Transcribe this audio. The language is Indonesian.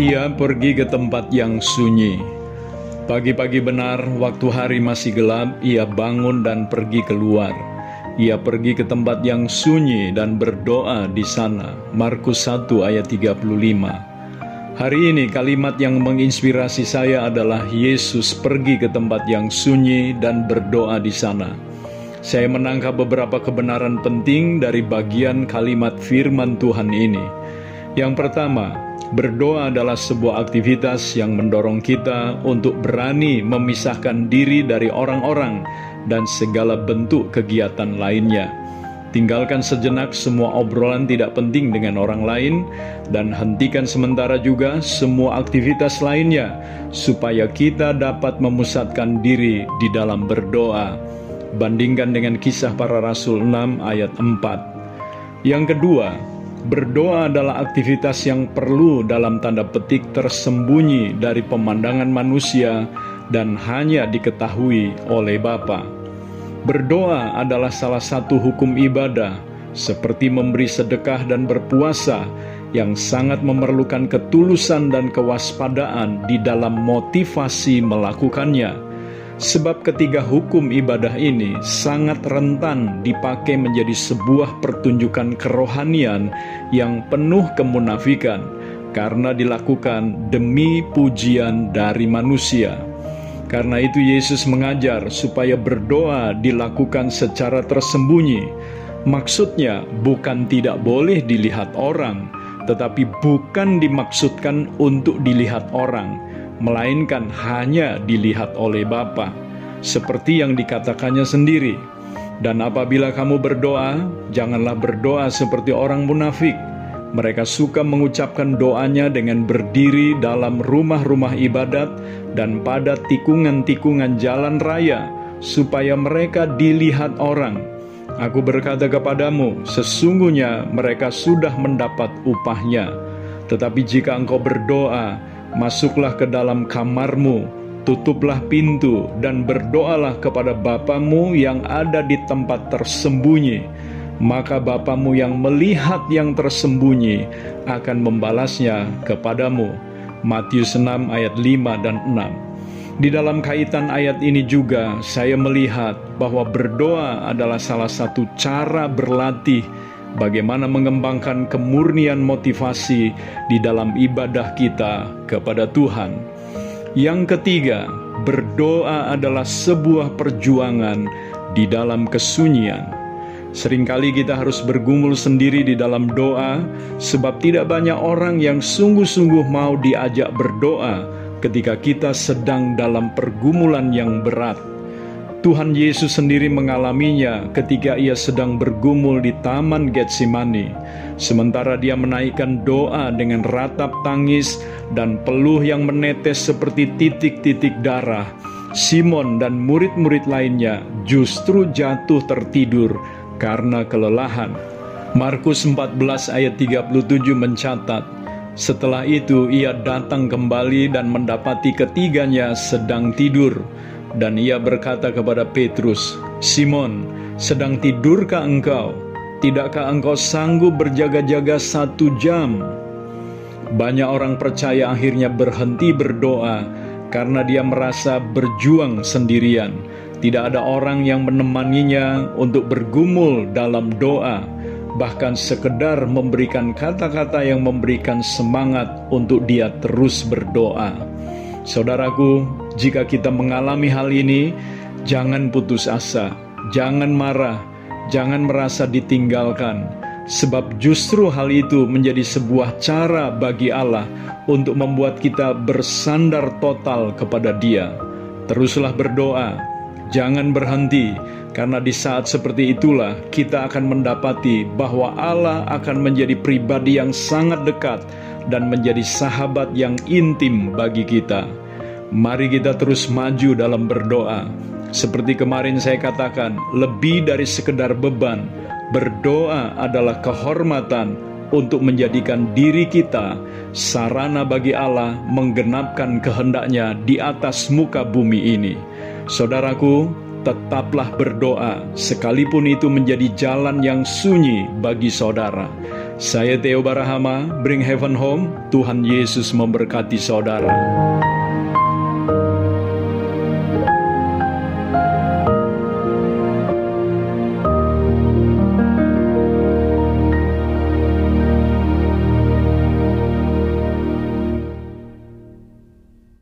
Ia pergi ke tempat yang sunyi. Pagi-pagi benar, waktu hari masih gelap, ia bangun dan pergi keluar. Ia pergi ke tempat yang sunyi dan berdoa di sana. Markus 1 ayat 35. Hari ini kalimat yang menginspirasi saya adalah Yesus pergi ke tempat yang sunyi dan berdoa di sana. Saya menangkap beberapa kebenaran penting dari bagian kalimat firman Tuhan ini. Yang pertama, Berdoa adalah sebuah aktivitas yang mendorong kita untuk berani memisahkan diri dari orang-orang dan segala bentuk kegiatan lainnya. Tinggalkan sejenak semua obrolan tidak penting dengan orang lain, dan hentikan sementara juga semua aktivitas lainnya, supaya kita dapat memusatkan diri di dalam berdoa. Bandingkan dengan kisah para rasul 6 ayat 4. Yang kedua, Berdoa adalah aktivitas yang perlu dalam tanda petik tersembunyi dari pemandangan manusia dan hanya diketahui oleh Bapa. Berdoa adalah salah satu hukum ibadah, seperti memberi sedekah dan berpuasa, yang sangat memerlukan ketulusan dan kewaspadaan di dalam motivasi melakukannya Sebab ketiga hukum ibadah ini sangat rentan dipakai menjadi sebuah pertunjukan kerohanian yang penuh kemunafikan karena dilakukan demi pujian dari manusia. Karena itu Yesus mengajar supaya berdoa dilakukan secara tersembunyi. Maksudnya bukan tidak boleh dilihat orang, tetapi bukan dimaksudkan untuk dilihat orang melainkan hanya dilihat oleh Bapa, seperti yang dikatakannya sendiri. Dan apabila kamu berdoa, janganlah berdoa seperti orang munafik. Mereka suka mengucapkan doanya dengan berdiri dalam rumah-rumah ibadat dan pada tikungan-tikungan jalan raya, supaya mereka dilihat orang. Aku berkata kepadamu, sesungguhnya mereka sudah mendapat upahnya. Tetapi jika engkau berdoa, Masuklah ke dalam kamarmu, tutuplah pintu, dan berdoalah kepada Bapamu yang ada di tempat tersembunyi. Maka Bapamu yang melihat yang tersembunyi akan membalasnya kepadamu. Matius 6 ayat 5 dan 6 Di dalam kaitan ayat ini juga saya melihat bahwa berdoa adalah salah satu cara berlatih bagaimana mengembangkan kemurnian motivasi di dalam ibadah kita kepada Tuhan. Yang ketiga, berdoa adalah sebuah perjuangan di dalam kesunyian. Seringkali kita harus bergumul sendiri di dalam doa, sebab tidak banyak orang yang sungguh-sungguh mau diajak berdoa ketika kita sedang dalam pergumulan yang berat. Tuhan Yesus sendiri mengalaminya ketika ia sedang bergumul di Taman Getsemani, sementara dia menaikkan doa dengan ratap tangis dan peluh yang menetes seperti titik-titik darah. Simon dan murid-murid lainnya justru jatuh tertidur karena kelelahan. Markus 14 ayat 37 mencatat, setelah itu ia datang kembali dan mendapati ketiganya sedang tidur dan ia berkata kepada Petrus, Simon, sedang tidurkah engkau? Tidakkah engkau sanggup berjaga-jaga satu jam? Banyak orang percaya akhirnya berhenti berdoa karena dia merasa berjuang sendirian. Tidak ada orang yang menemaninya untuk bergumul dalam doa, bahkan sekedar memberikan kata-kata yang memberikan semangat untuk dia terus berdoa. Saudaraku, jika kita mengalami hal ini, jangan putus asa, jangan marah, jangan merasa ditinggalkan, sebab justru hal itu menjadi sebuah cara bagi Allah untuk membuat kita bersandar total kepada Dia. Teruslah berdoa, jangan berhenti, karena di saat seperti itulah kita akan mendapati bahwa Allah akan menjadi pribadi yang sangat dekat dan menjadi sahabat yang intim bagi kita. Mari kita terus maju dalam berdoa. Seperti kemarin saya katakan, lebih dari sekedar beban, berdoa adalah kehormatan untuk menjadikan diri kita sarana bagi Allah menggenapkan kehendaknya di atas muka bumi ini. Saudaraku, tetaplah berdoa, sekalipun itu menjadi jalan yang sunyi bagi saudara. Saya Theo Barahama, Bring Heaven Home. Tuhan Yesus memberkati saudara.